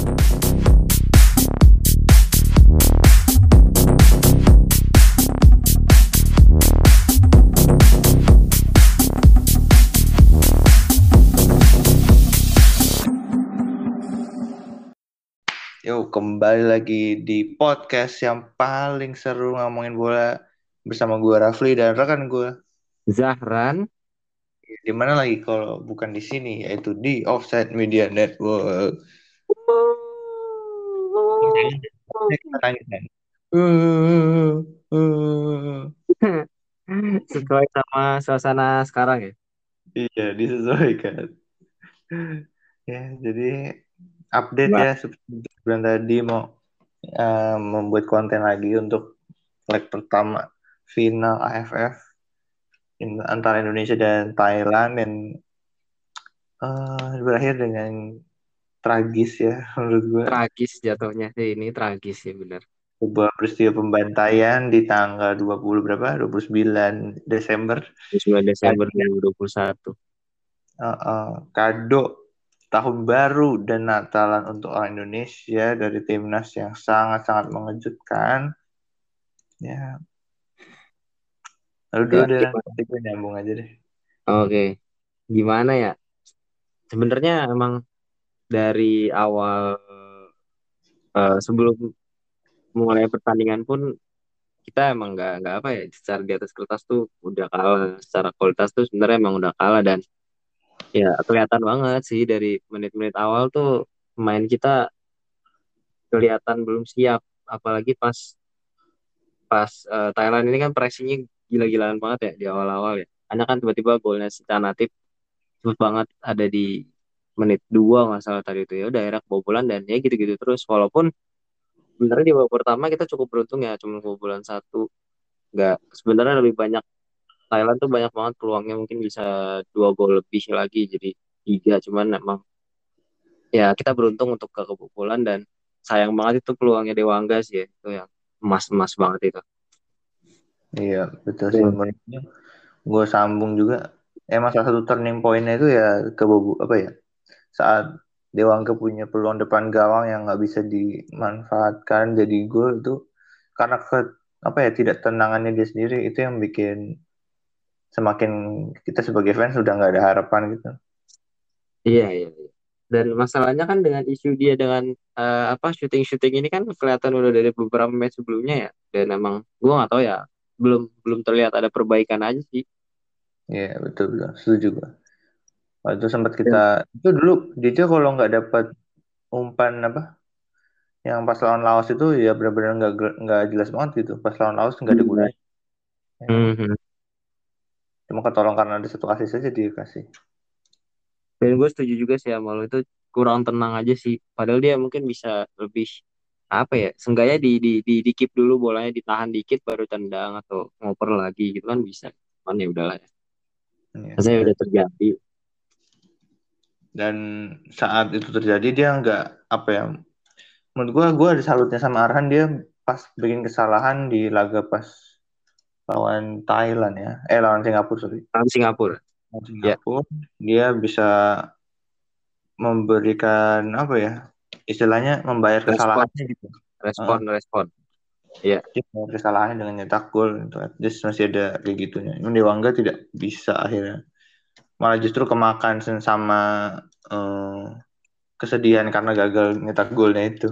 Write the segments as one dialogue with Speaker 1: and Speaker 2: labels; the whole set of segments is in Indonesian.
Speaker 1: Yo, kembali lagi di podcast yang paling seru ngomongin bola bersama gue Rafli dan rekan gue.
Speaker 2: Zahran.
Speaker 1: Di mana lagi kalau bukan di sini yaitu di Offside Media Network.
Speaker 2: Sesuai sama suasana sekarang ya.
Speaker 1: Iya, disesuaikan. ya, jadi update
Speaker 2: Wah.
Speaker 1: ya sebelum tadi mau uh, membuat konten lagi untuk leg pertama final AFF in, antara Indonesia dan Thailand dan uh, berakhir dengan tragis ya menurut gue.
Speaker 2: Tragis jatuhnya sih ini tragis ya benar.
Speaker 1: Sebuah peristiwa pembantaian di tanggal 20 berapa? 29 Desember.
Speaker 2: 29 Desember 2021.
Speaker 1: Uh, uh, kado tahun baru dan Natalan untuk orang Indonesia dari timnas yang sangat-sangat mengejutkan. Ya. Lalu dulu
Speaker 2: Ya,
Speaker 1: deh, nanti gue nyambung aja deh.
Speaker 2: Oke. Gimana ya? Sebenarnya emang dari awal eh, sebelum mulai pertandingan pun kita emang nggak nggak apa ya secara di atas kertas tuh udah kalah secara kualitas tuh sebenarnya emang udah kalah dan ya kelihatan banget sih dari menit-menit awal tuh pemain kita kelihatan belum siap apalagi pas pas eh, Thailand ini kan pressingnya gila-gilaan banget ya di awal-awal ya. Karena kan tiba-tiba golnya si Tanatif cepet banget ada di menit dua nggak salah tadi itu. Ya udah era kebobolan dan ya gitu-gitu terus. Walaupun sebenarnya di babak pertama kita cukup beruntung ya cuma kebobolan satu. Nggak sebenarnya lebih banyak Thailand tuh banyak banget peluangnya mungkin bisa dua gol lebih lagi jadi tiga. Cuman emang ya kita beruntung untuk ke kebobolan dan sayang banget itu peluangnya Dewangga sih ya. Itu yang emas-emas banget itu.
Speaker 1: Iya, betul sih. Menurutnya gue sambung juga. Emang salah satu turning point-nya itu ya ke apa ya? Saat Dewangga punya peluang depan gawang yang nggak bisa dimanfaatkan jadi gol itu karena ke apa ya tidak tenangannya dia sendiri itu yang bikin semakin kita sebagai fans sudah nggak ada harapan gitu.
Speaker 2: Iya, iya, iya. Dan masalahnya kan dengan isu dia dengan uh, apa syuting-syuting ini kan kelihatan udah dari beberapa match sebelumnya ya. Dan emang gue nggak tahu ya belum belum terlihat ada perbaikan aja sih.
Speaker 1: Iya betul betul setuju gue. Waktu sempat kita itu dulu dia kalau nggak dapat umpan apa yang pas lawan Laos itu ya benar-benar nggak nggak jelas banget gitu. Pas lawan Laos nggak ada gunanya. Ya.
Speaker 2: Mm-hmm.
Speaker 1: Cuma ketolong karena ada satu kasih saja dia kasih.
Speaker 2: Dan gue setuju juga sih sama lo itu kurang tenang aja sih. Padahal dia mungkin bisa lebih apa ya? Senggaknya di di di, di keep dulu bolanya ditahan dikit baru tendang atau ngoper lagi gitu kan bisa. Cuman ya udahlah ya.
Speaker 1: Ya.
Speaker 2: Saya udah terjadi.
Speaker 1: Dan saat itu terjadi dia nggak apa ya? Menurut gue gue ada salutnya sama Arhan dia pas bikin kesalahan di laga pas lawan Thailand ya. Eh lawan Singapura sorry.
Speaker 2: Lawan Singapura.
Speaker 1: Lawan Singapura ya. dia bisa memberikan apa ya? Istilahnya membayar
Speaker 2: respon.
Speaker 1: kesalahannya gitu.
Speaker 2: Respon, uh. respon. Iya.
Speaker 1: Dia kesalahannya dengan nyetak gol itu. Just masih ada kayak gitunya. Ini Dewangga tidak bisa akhirnya. Malah justru kemakan sama uh, kesedihan karena gagal nyetak golnya itu.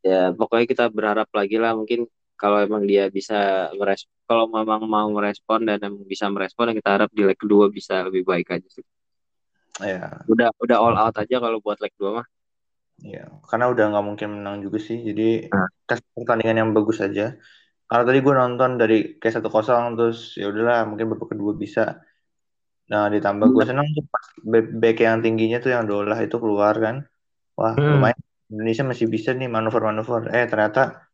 Speaker 2: Ya, pokoknya kita berharap lagi lah mungkin kalau emang dia bisa merespon, kalau memang mau merespon dan emang bisa merespon, kita harap di leg kedua bisa lebih baik aja sih.
Speaker 1: Ya.
Speaker 2: Udah udah all out aja kalau buat leg dua mah.
Speaker 1: Ya, karena udah nggak mungkin menang juga sih. Jadi nah. pertandingan yang bagus aja. Karena tadi gue nonton dari kayak satu kosong terus ya udahlah mungkin babak kedua bisa. Nah ditambah gue senang tuh pas back yang tingginya tuh yang dolah itu keluar kan. Wah hmm. lumayan Indonesia masih bisa nih manuver-manuver. Eh ternyata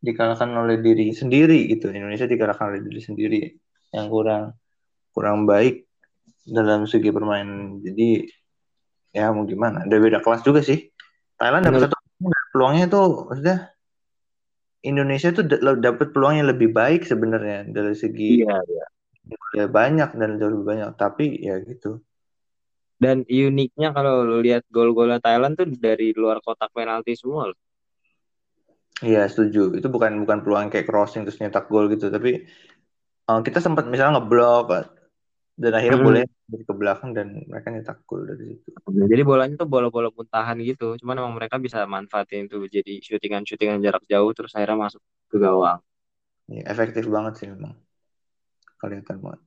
Speaker 1: dikalahkan oleh diri sendiri gitu. Indonesia dikalahkan oleh diri sendiri yang kurang kurang baik dalam segi permainan. Jadi ya mau gimana? Ada beda kelas juga sih. Thailand dapat satu peluangnya itu maksudnya Indonesia tuh dapat peluang yang lebih baik sebenarnya dari segi
Speaker 2: iya, iya.
Speaker 1: Ya banyak dan jauh lebih banyak tapi ya gitu
Speaker 2: Dan uniknya kalau lu lihat gol-golnya Thailand tuh dari luar kotak penalti semua loh.
Speaker 1: Iya setuju. Itu bukan bukan peluang kayak crossing terus nyetak gol gitu, tapi uh, kita sempat misalnya ngeblok dan akhirnya
Speaker 2: Hmm.
Speaker 1: boleh ke belakang dan mereka nyetak gol dari situ.
Speaker 2: Jadi bolanya tuh bola-bola muntahan gitu. Cuman emang mereka bisa manfaatin itu jadi syutingan-syutingan jarak jauh terus akhirnya masuk ke gawang.
Speaker 1: Ya, efektif banget sih memang. Kelihatan banget.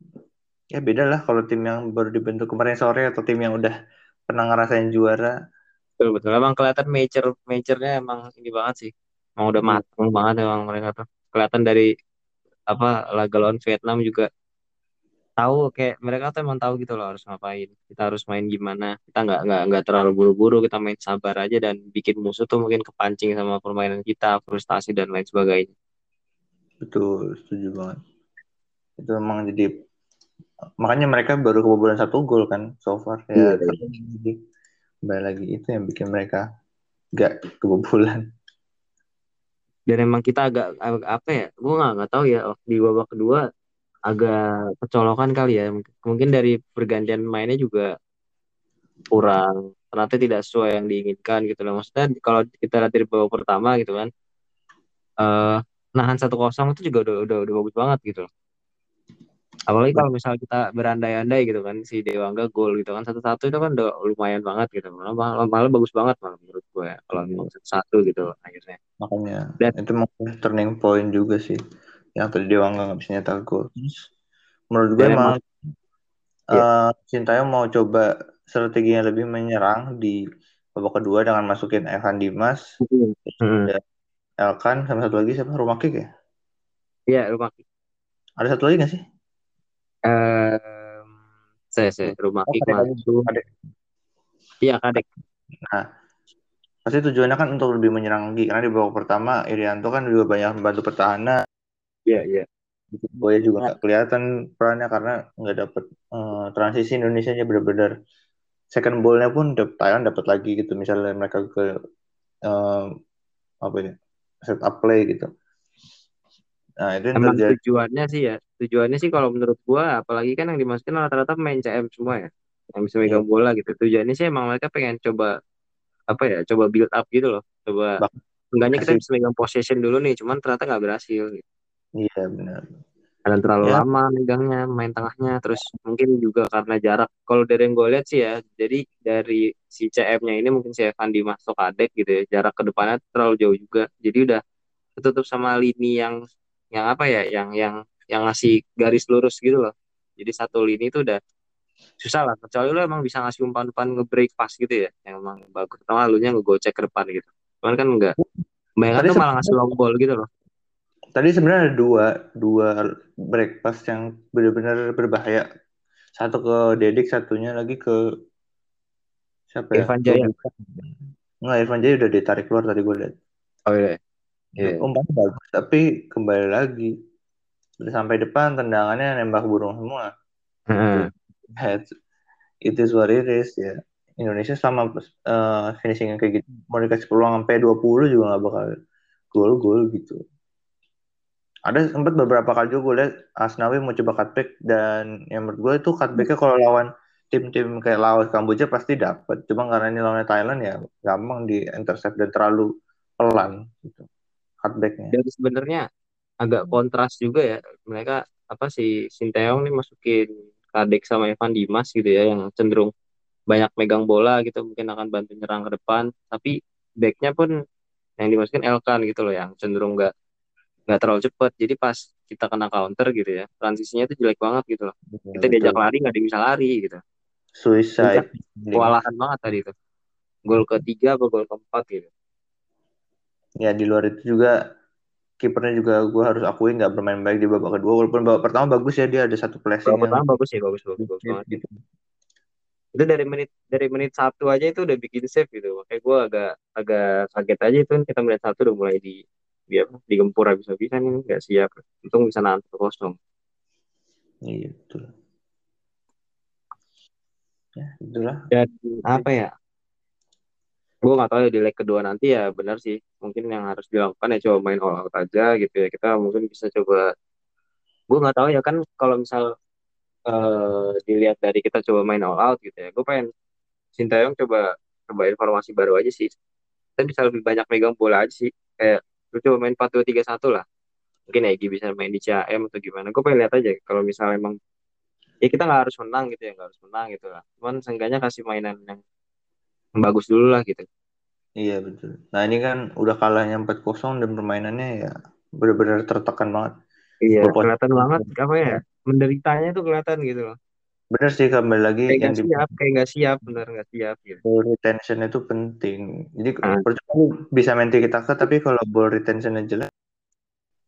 Speaker 1: Ya beda lah kalau tim yang baru dibentuk kemarin sore atau tim yang udah pernah ngerasain juara.
Speaker 2: Betul betul. Emang kelihatan major majornya emang ini banget sih. Emang udah matang banget emang mereka tuh. Kelihatan dari apa laga lawan Vietnam juga tahu kayak mereka tuh emang tahu gitu loh harus ngapain. Kita harus main gimana. Kita nggak nggak nggak terlalu buru-buru. Kita main sabar aja dan bikin musuh tuh mungkin kepancing sama permainan kita, frustasi dan lain sebagainya.
Speaker 1: Betul, setuju banget. Itu memang jadi makanya mereka baru kebobolan satu gol kan so far ya.
Speaker 2: Iya,
Speaker 1: Jadi kembali lagi itu yang bikin mereka gak kebobolan.
Speaker 2: Dan emang kita agak, agak apa ya? Gue nggak nggak tahu ya di babak kedua agak kecolokan kali ya. Mungkin dari pergantian mainnya juga kurang ternyata tidak sesuai yang diinginkan gitu loh. Maksudnya kalau kita lihat dari babak pertama gitu kan, eh nahan satu kosong itu juga udah, udah udah bagus banget gitu loh. Apalagi kalau misalnya kita berandai-andai gitu kan si Dewangga gol gitu kan satu-satu itu kan udah lumayan banget gitu. Malah, malah, malah bagus banget malah menurut gue ya, kalau memang satu-satu gitu akhirnya.
Speaker 1: Makanya
Speaker 2: Dan-
Speaker 1: itu mungkin turning point juga sih. Yang tadi Dewa nggak bisa nyetak gol. Terus menurut gue emang
Speaker 2: Iya.
Speaker 1: eh, Sintayong mau coba strategi yang lebih menyerang di babak kedua dengan masukin Evan Dimas,
Speaker 2: Hmm.
Speaker 1: Elkan, sama satu lagi siapa? Rumah Kick ya?
Speaker 2: Iya, rumah
Speaker 1: Ada satu lagi nggak sih?
Speaker 2: Ehm, saya saya rumah
Speaker 1: Oh,
Speaker 2: masuk.
Speaker 1: Kadek.
Speaker 2: Iya, kadek.
Speaker 1: Nah, pasti tujuannya kan untuk lebih menyerang lagi karena di babak pertama Irianto kan juga banyak membantu pertahanan.
Speaker 2: Iya, iya.
Speaker 1: Boya juga nggak kelihatan perannya karena nggak dapet eh, transisi Indonesia nya benar-benar second ball-nya pun Thailand dapat lagi gitu misalnya mereka ke eh, apa ya set up play gitu. Nah itu yang
Speaker 2: Emang
Speaker 1: terjadi.
Speaker 2: tujuannya sih ya, tujuannya sih kalau menurut gua, apalagi kan yang dimasukin rata-rata main CM semua ya, yang bisa megang bola gitu. Tujuannya sih emang mereka pengen coba apa ya, coba build up gitu loh, coba
Speaker 1: Bak-
Speaker 2: enggaknya kita bisa megang possession dulu nih, cuman ternyata nggak berhasil. Gitu.
Speaker 1: Iya benar.
Speaker 2: Karena terlalu
Speaker 1: Ya.
Speaker 2: lama megangnya, main tengahnya, terus mungkin juga karena jarak. Kalau dari yang gue lihat sih ya, jadi dari si CM-nya ini mungkin si Evan Dimas atau Kadek gitu ya, jarak ke depannya terlalu jauh juga. Jadi udah tertutup sama lini yang yang apa ya, yang yang yang ngasih garis lurus gitu loh. Jadi satu lini itu udah susah lah. Kecuali lo emang bisa ngasih umpan-umpan nge-break pass gitu ya, yang emang bagus. Atau lalunya ngegocek ke depan gitu. Cuman kan enggak. Bayangkan
Speaker 1: Tadi
Speaker 2: tuh malah ngasih long ball gitu loh.
Speaker 1: Tadi sebenarnya ada dua dua break pass yang benar-benar berbahaya. Satu ke Dedik, satunya lagi ke siapa ya?
Speaker 2: Irfan Jaya.
Speaker 1: Nggak, Irfan Jaya udah ditarik keluar tadi gue lihat.
Speaker 2: Oh iya. Iya.
Speaker 1: Umpannya bagus, tapi kembali lagi udah sampai depan tendangannya nembak burung semua.
Speaker 2: Heeh.
Speaker 1: Head. It is what it is ya. Indonesia sama uh, finishing yang kayak gitu mau dikasih peluang sampai 20 juga nggak bakal gol-gol gitu. Ada sempat beberapa kali juga gue lihat Asnawi mau coba cutback dan yang menurut gue itu cutbacknya kalau lawan tim-tim kayak Laos Kamboja pasti dapat. Cuma karena ini lawan Thailand ya gampang di intercept dan terlalu pelan gitu cutbacknya.
Speaker 2: Dan sebenarnya agak kontras juga ya. Mereka apa sih Sinteyong nih masukin Kadek sama Evan Dimas gitu ya yang cenderung banyak megang bola gitu mungkin akan bantu nyerang ke depan. Tapi backnya pun yang dimasukin Elkan gitu loh yang cenderung nggak nggak terlalu cepat jadi pas kita kena counter gitu ya transisinya itu jelek banget gitu loh. Kita diajak lari nggak ada yang bisa lari gitu.
Speaker 1: Suicide.
Speaker 2: kewalahan banget tadi itu gol ketiga atau gol keempat gitu.
Speaker 1: Ya di luar itu juga kipernya juga gue harus akui nggak bermain baik di babak kedua. Walaupun babak pertama bagus ya dia ada satu flashing
Speaker 2: babak pertama bagus ya bagus bagus, bagus banget.
Speaker 1: Gitu.
Speaker 2: itu dari menit dari menit satu aja itu udah bikin save gitu. Makanya gue agak agak kaget aja itu kan kita menit satu udah mulai di di apa digempur habis habisan ini nggak siap. Untung bisa nahan kosong.
Speaker 1: Iya betul. Ya itulah.
Speaker 2: dan apa ya gue nggak tahu ya di leg kedua nanti ya benar sih. Mungkin yang harus dilakukan ya coba main all out aja gitu ya. Kita mungkin bisa coba gue nggak tahu ya kan kalau misal uh, dilihat dari kita coba main all out gitu ya gue pengen Sintayong coba coba informasi baru aja sih. Kita bisa lebih banyak megang bola aja sih. Kayak lu coba main empat dua tiga satu lah. Mungkin Egi bisa main di CAM atau gimana. Gue pengen lihat aja kalau misalnya emang ya kita nggak harus menang gitu ya nggak harus menang gitu lah. Cuman seenggaknya kasih mainan yang, yang bagus dulu lah gitu.
Speaker 1: Iya betul. Nah ini kan udah kalahnya empat kosong dan permainannya ya benar-benar tertekan banget.
Speaker 2: Iya kelihatan banget apa ya menderitanya tuh kelihatan gitu loh.
Speaker 1: Bener sih kembali lagi
Speaker 2: kayak yang siap kayak nggak siap bener nggak siap gitu.
Speaker 1: ball retention itu penting. Jadi ah. percuma bisa main kita ke tapi kalau ball retention jelek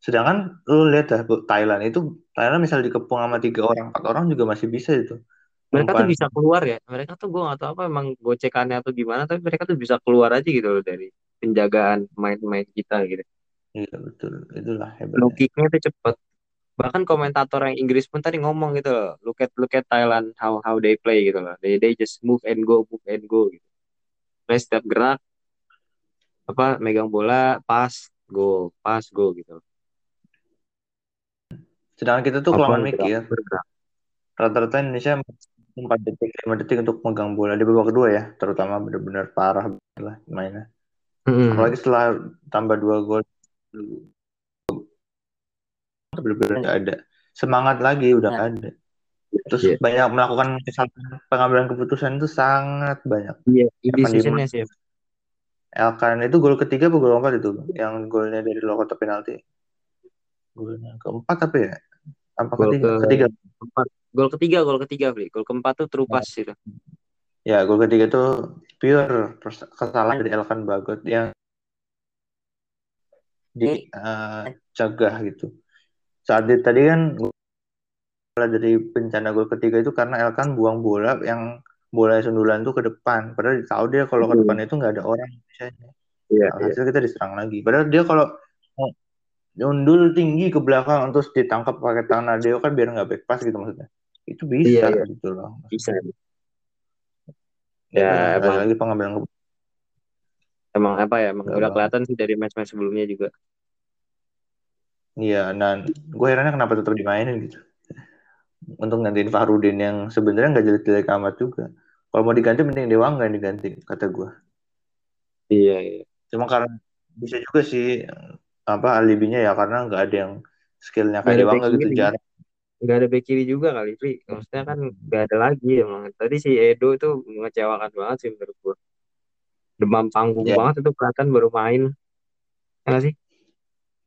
Speaker 1: sedangkan lu lihat ya Thailand itu Thailand misal dikepung sama tiga orang empat orang juga masih bisa itu
Speaker 2: mereka tuh bisa keluar ya. Mereka tuh gue gak tahu apa emang gocekannya atau gimana tapi mereka tuh bisa keluar aja gitu loh dari penjagaan main-main kita gitu.
Speaker 1: Iya betul. Itulah
Speaker 2: hebat low kicknya tuh cepet. Bahkan komentator yang Inggris pun tadi ngomong gitu loh look at look at Thailand how how they play gitu loh. They they just move and go move and go gitu. Play setiap gerak apa megang bola pas go pas go gitu
Speaker 1: sedangkan kita tuh kelamaan mikir. rata-rata Indonesia empat detik lima detik untuk megang bola. Di babak kedua ya terutama benar-benar parah lah mainnya. Hmm. apalagi setelah tambah dua gol benar-benar nggak ada. Semangat lagi udah nggak ada. Terus yeah. banyak melakukan kesalahan pengambilan keputusan itu sangat banyak.
Speaker 2: Iya yeah, sih.
Speaker 1: Elkan itu gol ketiga atau gol keempat itu? Yang golnya dari luar kotak penalti. Golnya keempat apa ya? Apa gol ketiga ke... ketiga.
Speaker 2: keempat gol ketiga gol ketiga beli gol keempat tuh terupas ya. itu
Speaker 1: ya gol ketiga tuh pure kesalahan dari Elkan Bagot yang di uh, cegah gitu. Saat di, tadi kan dari bencana gol ketiga itu karena Elkan buang bola yang bola sundulan tuh ke depan. Padahal tahu dia kalau ke hmm. depan itu nggak ada orang misalnya. Iya, nah, hasil iya. kita diserang lagi. Padahal dia kalau nyundul tinggi ke belakang terus ditangkap pakai tangan dia kan biar nggak back pass gitu maksudnya itu bisa iya, iya. gitu loh
Speaker 2: bisa
Speaker 1: ya, ya emang lagi pengambilan
Speaker 2: emang apa ya emang udah kelihatan sih dari match-match sebelumnya juga
Speaker 1: Iya, dan gue herannya kenapa tetap dimainin gitu. Untuk gantiin Fahrudin yang sebenarnya nggak jelek-jelek amat juga. Kalau mau diganti mending Dewa nggak diganti, kata gue.
Speaker 2: Iya, iya.
Speaker 1: Cuma karena bisa juga sih apa alibinya ya karena nggak ada yang skillnya kayak Dewa nggak gitu jarang.
Speaker 2: Nggak ada back kiri juga kali, Pri. Maksudnya kan nggak ada lagi emang. Tadi si Edo itu mengecewakan banget sih menurut gue. Demam panggung yeah. banget itu kelihatan baru main. Ya sih?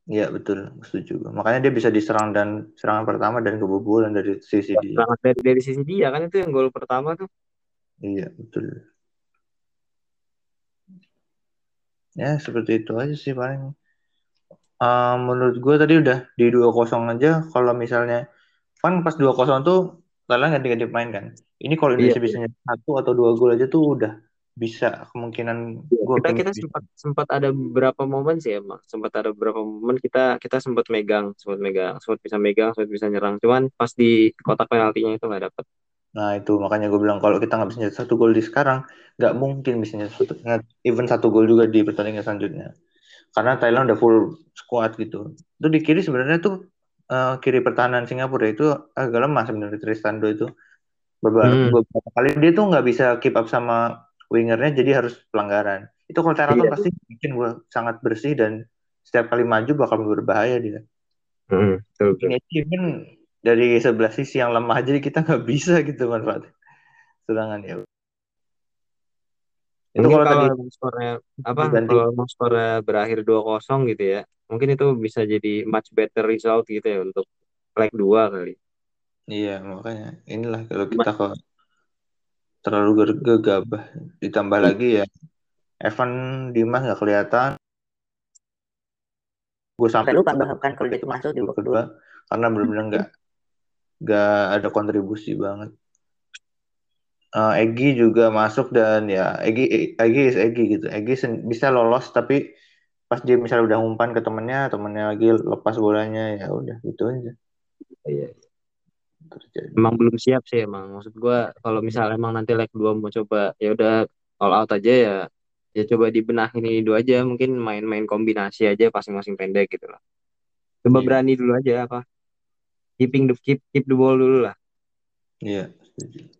Speaker 1: Iya betul, setuju. Makanya dia bisa diserang dan serangan pertama dan kebobolan dari sisi dia.
Speaker 2: Serangan dari, dari sisi dia kan itu yang gol pertama tuh.
Speaker 1: Iya betul. Ya seperti itu aja sih paling. Uh, menurut gue tadi udah di dua kosong aja. Kalau misalnya kan pas dua kosong tuh kalian ganti-ganti main kan. Ini kalau iya, Indonesia iya, bisa satu atau dua gol aja tuh udah bisa kemungkinan
Speaker 2: ya, gua kita kita sempat sempat ada beberapa momen sih emang. Sempat ada beberapa momen kita kita sempat megang sempat megang sempat bisa megang sempat bisa nyerang. Cuman pas di kotak penaltinya itu nggak dapet.
Speaker 1: Nah itu makanya gue bilang kalau kita nggak bisa nyetak satu gol di sekarang nggak mungkin bisa nyetak satu even satu gol juga di pertandingan selanjutnya. Karena Thailand udah full squad gitu. Itu di kiri sebenarnya tuh uh, kiri pertahanan Singapura itu agak lemah sebenarnya Tristando itu beberapa, hmm. beberapa kali dia tuh nggak bisa keep up sama wingernya jadi harus pelanggaran. Itu kalau Teraton iya. pasti bikin gue sangat bersih dan setiap kali maju bakal berbahaya dia.
Speaker 2: Hmm, betul,
Speaker 1: betul. dari sebelah sisi yang lemah jadi kita nggak bisa gitu manfaatnya. Sedangkan ya.
Speaker 2: Itu kalau, kalau tadi skornya apa ganti. kalau skornya berakhir 2-0 gitu ya. Mungkin itu bisa jadi much better result gitu ya untuk leg 2 kali.
Speaker 1: Iya, makanya inilah kalau kita kok terlalu gegabah ditambah lagi ya Evan Dimas nggak kelihatan gue sampai
Speaker 2: lupa bahkan kalau dia itu masuk di kedua
Speaker 1: karena benar-benar nggak nggak ada kontribusi banget uh, Egi juga masuk dan ya Egi Egi is Egi gitu Egi bisa lolos tapi pas dia misalnya udah umpan ke temennya temennya lagi lepas bolanya ya udah gitu aja
Speaker 2: iya terjadi. Emang belum siap sih emang. Maksud gue kalau misalnya emang nanti leg 2 mau coba ya udah all out aja ya ya coba dibenahin ini dulu aja mungkin main-main kombinasi aja masing-masing pendek gitu lah. Coba yeah. berani dulu aja apa. Keeping the keep keep the ball dulu lah.
Speaker 1: Iya, setuju.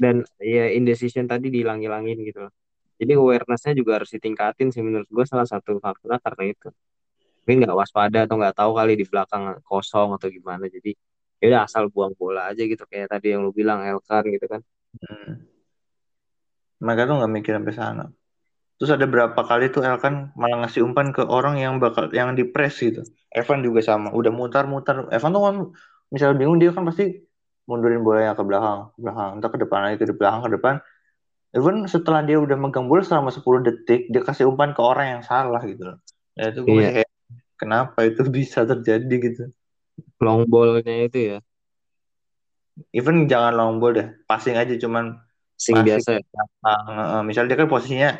Speaker 2: Dan ya indecision tadi dihilang-hilangin gitu loh. Jadi awareness-nya juga harus ditingkatin sih menurut gue salah satu faktornya karena itu. Mungkin nggak waspada atau nggak tahu kali di belakang kosong atau gimana. Jadi ya udah asal buang bola aja gitu kayak tadi yang lu bilang Elkan gitu kan.
Speaker 1: Hmm. Mereka tuh nggak mikir sampai sana. Terus ada berapa kali tuh Elkan malah ngasih umpan ke orang yang bakal yang di press gitu. Evan juga sama, udah mutar-mutar. Evan tuh kan misalnya bingung dia kan pasti mundurin bolanya ke belakang, ke belakang, entah ke depan lagi ke belakang ke depan. Even setelah dia udah megang bola selama 10 detik, dia kasih umpan ke orang yang salah gitu loh. Ya itu gue
Speaker 2: Iya.
Speaker 1: masih heran. Kenapa itu bisa terjadi gitu?
Speaker 2: Long ball-nya itu ya.
Speaker 1: Even jangan long ball deh, passing aja cuman
Speaker 2: Sing
Speaker 1: passing
Speaker 2: biasa ya.
Speaker 1: misalnya dia kan posisinya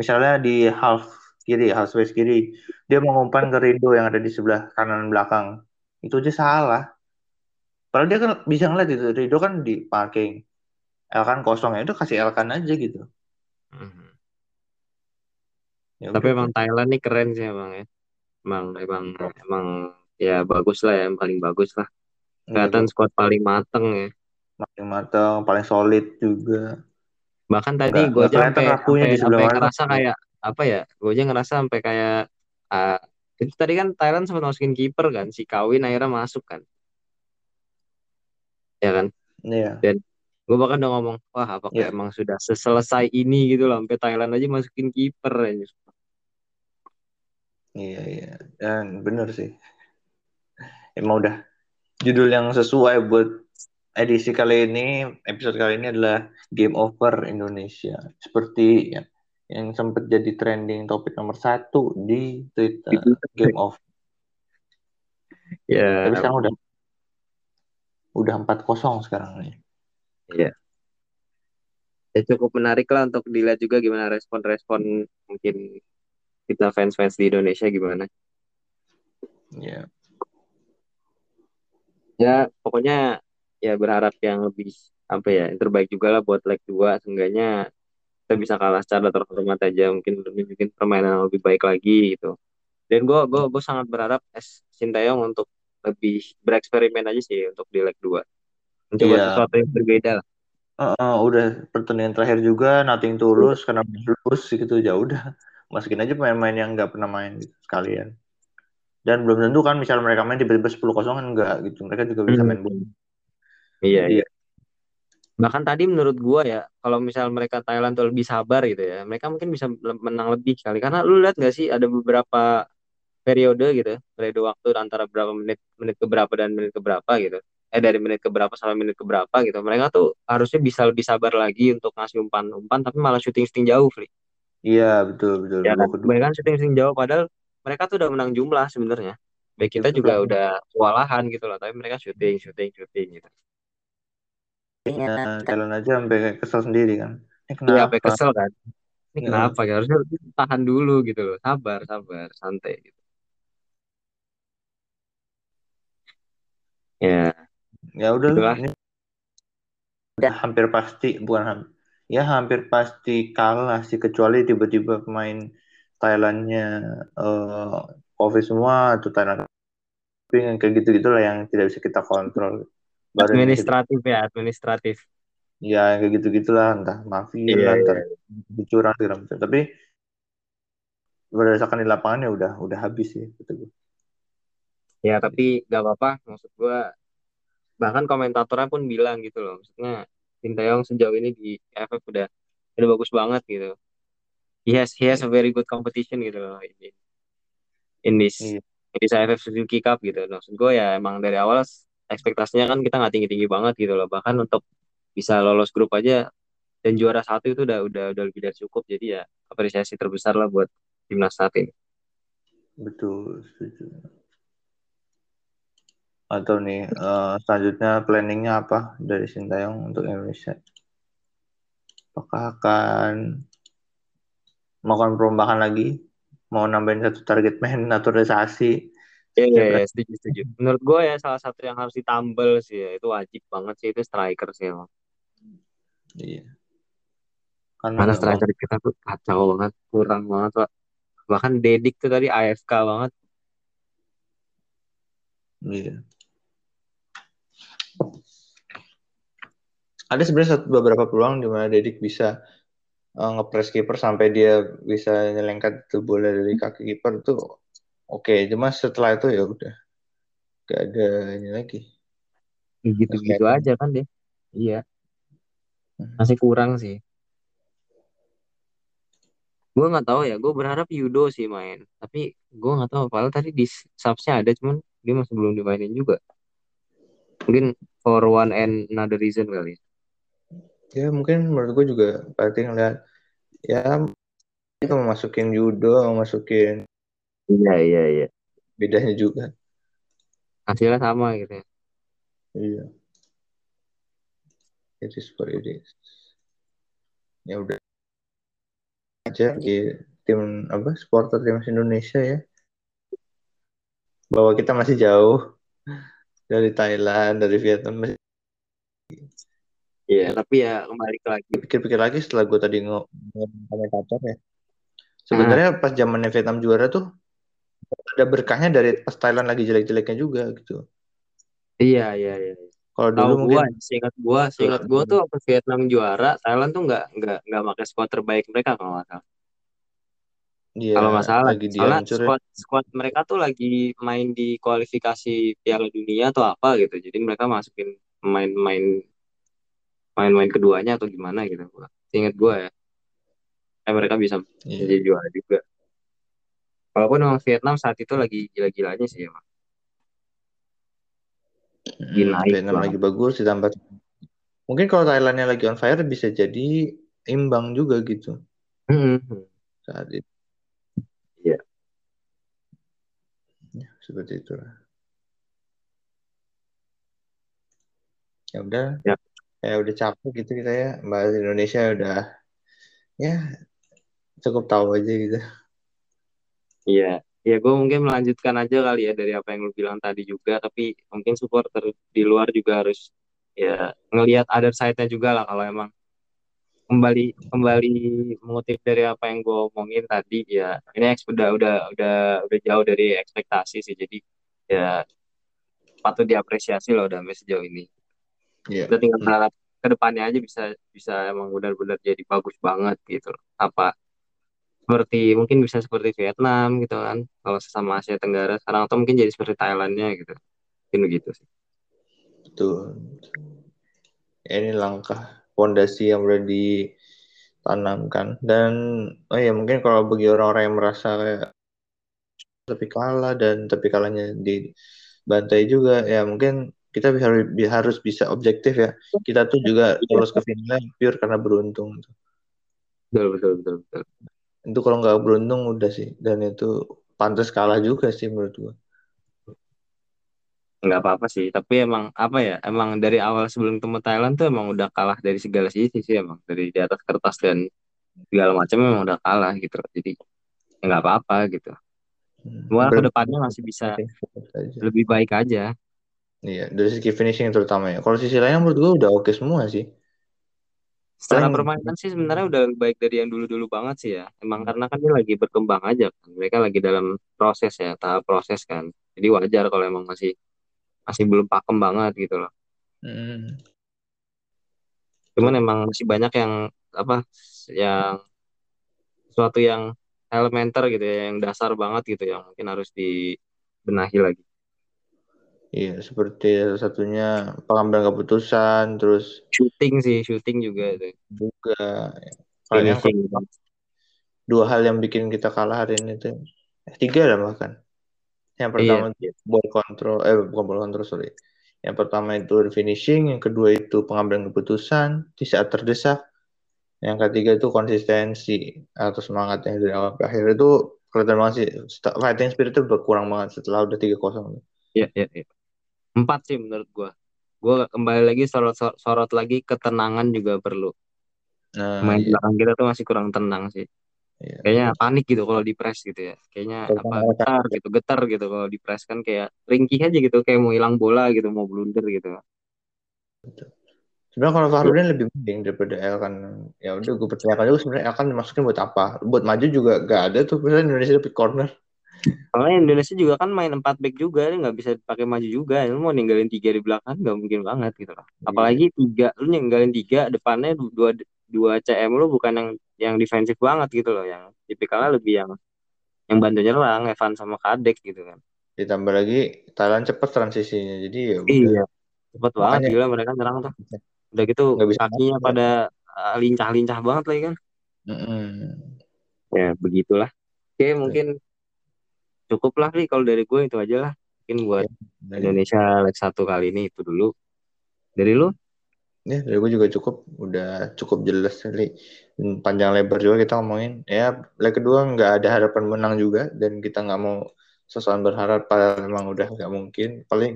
Speaker 1: misalnya di half kiri, half space kiri, dia mengumpan ke Rido yang ada di sebelah kanan belakang. Itu aja salah. Padahal dia kan bisa ngeliat itu, Rido kan di parking. Elkan kosong ya, itu kasih Elkan aja gitu.
Speaker 2: Mhm.
Speaker 1: Ya
Speaker 2: Tapi
Speaker 1: udah
Speaker 2: emang. Thailand nih keren sih emang ya. Emang emang emang ya bagus lah ya, yang paling bagus lah.
Speaker 1: Iya,
Speaker 2: Kelihatan
Speaker 1: bagus.
Speaker 2: squad paling mateng ya.
Speaker 1: Paling matang, paling solid juga.
Speaker 2: Bahkan tadi gue aja sampai sampai ngerasa kayak apa ya? Gue aja ngerasa sampai kayak ah, itu tadi kan Thailand sempat masukin kiper kan, si Kawin akhirnya masuk kan, ya kan?
Speaker 1: Iya,
Speaker 2: Dan gue bahkan udah ngomong, wah apakah
Speaker 1: iya,
Speaker 2: emang sudah seselesai ini gitu loh, sampai Thailand aja masukin kiper aja.
Speaker 1: iya, iya. Dan bener sih. Emang udah judul yang sesuai buat edisi kali ini, episode kali ini adalah Game Over Indonesia. Seperti ya, yang sempat jadi trending topik nomor satu di Twitter. Game Over.
Speaker 2: Ya,
Speaker 1: Tapi sekarang udah udah 4-0 sekarang nih.
Speaker 2: ya. Ya cukup menarik lah untuk dilihat juga gimana respon-respon mungkin kita fans-fans di Indonesia gimana.
Speaker 1: Iya.
Speaker 2: Ya pokoknya ya berharap yang lebih apa ya yang terbaik juga lah buat leg 2 seenggaknya kita bisa kalah secara terhormat aja mungkin mungkin permainan yang lebih baik lagi gitu. Dan gue gue gue sangat berharap es Sintayong untuk lebih bereksperimen aja sih untuk di leg 2. Mencoba
Speaker 1: Iya.
Speaker 2: sesuatu yang berbeda lah.
Speaker 1: Uh, udah pertandingan terakhir juga nothing tulus karena lulus gitu ya udah masukin aja pemain-pemain yang nggak pernah main gitu, sekalian dan belum tentu kan misalnya mereka main tiba-tiba 10 kosong kan enggak gitu mereka juga bisa main bola
Speaker 2: Iya,
Speaker 1: Jadi,
Speaker 2: iya. Bahkan tadi menurut gua ya, kalau misal mereka Thailand tuh lebih sabar gitu ya, mereka mungkin bisa menang lebih kali. Karena lu lihat gak sih ada beberapa periode gitu, periode waktu antara berapa menit, menit ke berapa dan menit ke berapa gitu. Eh dari menit ke berapa sampai menit ke berapa gitu. Mereka tuh harusnya bisa lebih sabar lagi untuk ngasih umpan-umpan, tapi malah syuting-syuting jauh, Fli.
Speaker 1: iya betul betul
Speaker 2: Ya kan? Mereka syuting-syuting jauh, padahal mereka tuh udah menang jumlah sebenarnya. Baik kita
Speaker 1: itu
Speaker 2: juga
Speaker 1: udah
Speaker 2: udah kewalahan gitu loh, tapi mereka syuting, syuting, syuting gitu.
Speaker 1: Nah, Thailand aja sampai kesel sendiri kan ini
Speaker 2: Iya, sampai
Speaker 1: kenapa
Speaker 2: kesel kan. Ini
Speaker 1: Ya,
Speaker 2: kenapa ya? Harusnya tahan dulu gitu loh. Sabar, sabar, santai gitu. Ya,
Speaker 1: ya udah lah
Speaker 2: itulah.
Speaker 1: ini udah hampir pasti bukan ham- ya hampir pasti kalah sih kecuali tiba-tiba pemain Thailandnya eh COVID semua atau Thailand tapi yang kayak gitu gitulah yang tidak bisa kita kontrol baru ini kita
Speaker 2: Administratif ya, administratif.
Speaker 1: ya kayak gitu gitulah entah mafia
Speaker 2: Iya,
Speaker 1: lah
Speaker 2: iya.
Speaker 1: ntar curang segala macam tapi berdasarkan di lapangan ya udah udah habis sih gitu
Speaker 2: Ya, tapi gak apa-apa. Maksud gua, bahkan komentatornya pun bilang gitu loh. Maksudnya, Sintayong sejauh ini di AFF udah udah bagus banget gitu. He has, he has a very good competition gitu loh. In, in this,
Speaker 1: iya
Speaker 2: in this AFF Suzuki Cup gitu. Maksud gue ya emang dari awal ekspektasinya kan kita nggak tinggi-tinggi banget gitu loh. Bahkan untuk bisa lolos grup aja dan juara satu itu udah udah udah lebih dari cukup jadi ya apresiasi terbesar lah buat timnas saat ini
Speaker 1: betul setuju atau nih eh, selanjutnya planningnya apa dari Sintayong untuk Indonesia apakah akan melakukan perombakan lagi mau nambahin satu target man naturalisasi
Speaker 2: Iya, yeah,
Speaker 1: berapa
Speaker 2: setuju, setuju. Menurut gue ya salah satu yang harus ditambal sih ya, itu wajib banget sih itu striker sih emang.
Speaker 1: iya karena
Speaker 2: Mana
Speaker 1: memang
Speaker 2: striker kita tuh kacau banget, kurang banget Pak. Bahkan Dedik tuh tadi AFK banget.
Speaker 1: iya ada sebenarnya beberapa peluang di mana Dedik bisa uh, ngepres kiper sampai dia bisa nyelengkat itu bola dari kaki kiper tuh oke. Okay. cuma setelah itu ya udah gak ada ini lagi.
Speaker 2: Gitu-gitu aja kan deh iya. Hmm. masih kurang sih. Gue nggak tahu ya gue berharap Yudo sih main. Tapi gue nggak tahu padahal tadi di subsnya ada cuman dia masih belum dimainin juga mungkin for one and another reason kali. Ya
Speaker 1: ya mungkin menurut gue juga berarti ngeliat ya itu masukin Yudo masukin
Speaker 2: iya iya iya.
Speaker 1: bedanya juga.
Speaker 2: Hasilnya sama gitu ya.
Speaker 1: Iya. It is what it is. Ya udah. Aja di tim apa supporter timnas Indonesia ya. Bahwa kita masih jauh dari Thailand dari Vietnam
Speaker 2: Iya, tapi ya kembali lagi.
Speaker 1: Pikir-pikir lagi setelah gue tadi ngomong komentator ya. Sebenarnya ah. pas zamannya Vietnam juara tuh ada berkahnya dari pas Thailand lagi jelek-jeleknya juga gitu.
Speaker 2: Iya, iya, iya.
Speaker 1: Kalau dulu mungkin
Speaker 2: gua, seingat gua, seingat gua tuh pas Vietnam juara, Thailand tuh nggak nggak nggak pakai squad terbaik mereka kalau nggak salah. Iya, kalau nggak salah, lagi soalnya squad squad mereka tuh lagi main di kualifikasi Piala Dunia atau apa gitu, jadi mereka masukin main-main main-main keduanya atau gimana gitu. Ingat gua ya. Eh, mereka bisa yeah. jadi juara juga. Walaupun memang Vietnam saat itu lagi gila-gilanya sih emang.
Speaker 1: Hmm, Vietnam lagi bagus ditambah mungkin kalau Thailandnya lagi on fire bisa jadi imbang juga gitu.
Speaker 2: Hmm.
Speaker 1: Saat itu.
Speaker 2: Iya.
Speaker 1: Ya, seperti itu lah. Ya udah. Ya. Ya udah capek gitu kita ya. Bahas Indonesia udah ya cukup tahu aja gitu.
Speaker 2: Iya. Ya gue mungkin melanjutkan aja kali ya dari apa yang lu bilang tadi juga. Tapi mungkin supporter di luar juga harus ya ngelihat other side-nya juga lah kalau emang kembali kembali mengutip dari apa yang gue omongin tadi ya ini udah udah udah udah jauh dari ekspektasi sih jadi ya patut diapresiasi loh udah sampai sejauh ini.
Speaker 1: Yeah.
Speaker 2: Kita tinggal berharap ke depannya aja bisa bisa emang benar-benar jadi bagus banget gitu. Apa seperti mungkin bisa seperti Vietnam gitu kan. Kalau sesama Asia Tenggara sekarang atau mungkin jadi seperti Thailandnya gitu. Mungkin begitu sih.
Speaker 1: Betul. Ya, ini langkah fondasi yang udah ditanamkan dan oh ya mungkin kalau bagi orang-orang yang merasa kayak tapi kalah dan tapi kalahnya di bantai juga ya mungkin kita harus harus bisa objektif ya. Kita tuh juga lolos ke final pure karena beruntung.
Speaker 2: Betul betul betul betul.
Speaker 1: Itu kalau nggak beruntung udah sih dan itu pantas kalah juga sih menurut gua.
Speaker 2: Nggak apa-apa sih, tapi emang apa ya? Emang dari awal sebelum ketemu Thailand tuh emang udah kalah dari segala sisi sih emang dari di atas kertas dan segala macam emang udah kalah gitu. Jadi ya nggak apa-apa gitu. Hmm. Cuma ke depannya masih bisa lebih baik aja.
Speaker 1: Iya, dari segi finishing terutama ya. Kalau sisi lainnya menurut gue udah oke semua sih.
Speaker 2: Secara permainan sih sebenarnya udah lebih baik dari yang dulu-dulu banget sih ya. Emang karena kan dia lagi berkembang aja kan. Mereka lagi dalam proses ya, tahap proses kan. Jadi wajar kalau emang masih masih belum pakem banget gitu loh. Hmm. Cuman emang masih banyak yang apa yang sesuatu yang elementer gitu ya, yang dasar banget gitu yang mungkin harus dibenahi lagi.
Speaker 1: Iya, seperti satunya pengambilan keputusan, terus
Speaker 2: shooting sih, shooting juga itu.
Speaker 1: Juga. Kayaknya dua hal yang bikin kita kalah hari ini tuh. Eh, tiga lah bahkan. Yang pertama iya, ball control, eh bukan ball control, sorry. Yang pertama itu finishing, yang kedua itu pengambilan keputusan di saat terdesak. Yang ketiga itu konsistensi atau semangatnya dari awal ke akhir itu kelihatan banget sih fighting spirit itu berkurang banget setelah udah tiga kosong.
Speaker 2: Iya, iya, iya empat sih menurut gue gue kembali lagi sorot sorot lagi ketenangan juga perlu nah, main iya. belakang kita tuh masih kurang tenang sih iya. kayaknya panik gitu kalau di press gitu ya kayaknya Kalo apa getar gitu getar gitu kalau di press kan kayak ringkih aja gitu kayak mau hilang bola gitu mau blunder gitu
Speaker 1: sebenarnya kalau Fahrudin lebih penting daripada El kan ya udah gue percayakan juga sebenarnya El kan dimasukin buat apa buat maju juga gak ada tuh misalnya Indonesia dapat corner
Speaker 2: Soalnya Indonesia juga kan main 4 back juga, dia nggak bisa pakai maju juga. Lu mau ninggalin tiga di belakang nggak mungkin banget gitu loh.
Speaker 1: Iya.
Speaker 2: Apalagi tiga, lu ninggalin tiga, depannya dua dua CM lu bukan yang yang defensif banget gitu loh, yang tipikalnya lebih yang yang bantu nyerang, Evan sama Kadek gitu kan.
Speaker 1: Ditambah lagi Thailand cepet transisinya, jadi ya udah.
Speaker 2: Iya, cepet banget
Speaker 1: Makanya-
Speaker 2: gila mereka nyerang tuh. Udah gitu
Speaker 1: Nggak bisa
Speaker 2: kakinya pada uh, lincah-lincah banget lagi kan.
Speaker 1: Mm-mm.
Speaker 2: Ya begitulah. Oke mungkin cukup lah nih kalau dari gue itu aja lah. Mungkin buat
Speaker 1: Nah,
Speaker 2: Indonesia leg satu kali ini itu dulu. Dari lu?
Speaker 1: Ya, dari gue juga cukup, udah cukup jelas kali. Dan Panjang lebar juga kita ngomongin. Ya, leg kedua nggak ada harapan menang juga, dan kita nggak mau sesuatu berharap pada memang udah nggak mungkin. Paling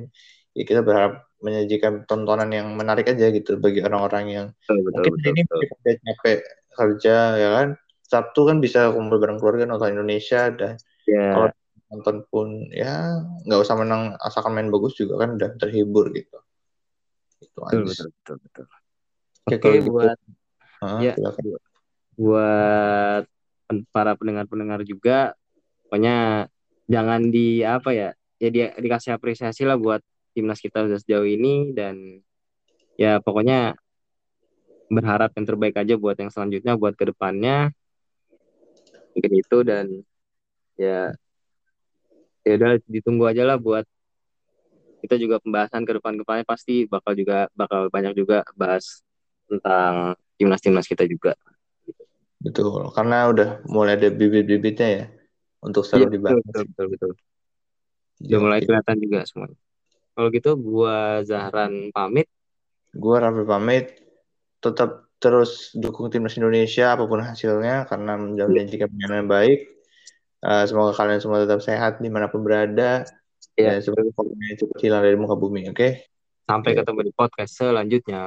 Speaker 1: ya kita berharap menyajikan tontonan yang menarik aja gitu bagi orang-orang yang
Speaker 2: Betul
Speaker 1: mungkin
Speaker 2: betul.
Speaker 1: ini
Speaker 2: betul.
Speaker 1: udah capek kerja ya kan. Sabtu kan bisa kumpul bareng keluarga nonton Indonesia dan
Speaker 2: Ya
Speaker 1: kalau nonton pun ya nggak usah menang asalkan main bagus juga kan udah terhibur gitu. Itu
Speaker 2: betul
Speaker 1: aja.
Speaker 2: betul betul betul.
Speaker 1: Oke,
Speaker 2: Oke
Speaker 1: kalau gitu.
Speaker 2: buat
Speaker 1: Hah,
Speaker 2: ya
Speaker 1: silakan.
Speaker 2: buat para pendengar-pendengar juga pokoknya jangan di apa ya ya dia dikasih apresiasi lah buat timnas kita udah sejauh ini dan ya pokoknya berharap yang terbaik aja buat yang selanjutnya buat ke depannya mungkin itu dan ya ya udah ditunggu aja lah buat kita juga pembahasan ke depan depannya pasti bakal juga bakal banyak juga bahas tentang timnas-timnas kita juga.
Speaker 1: Betul, karena udah mulai ada bibit-bibitnya ya untuk
Speaker 2: Iya
Speaker 1: seru
Speaker 2: betul
Speaker 1: dibahas.
Speaker 2: betul betul betul. Udah mulai
Speaker 1: oke.
Speaker 2: kelihatan juga semuanya. Kalau gitu gua Zahran pamit.
Speaker 1: Gua Raffi pamit. Tetap terus dukung timnas Indonesia apa pun hasilnya karena menjanjikan pemain yang baik. Eh, semoga kalian semua tetap sehat di mana pun berada
Speaker 2: Ya,
Speaker 1: semoga corona cepat hilang dari muka bumi. Oke?
Speaker 2: sampai
Speaker 1: Oke.
Speaker 2: ketemu di podcast selanjutnya.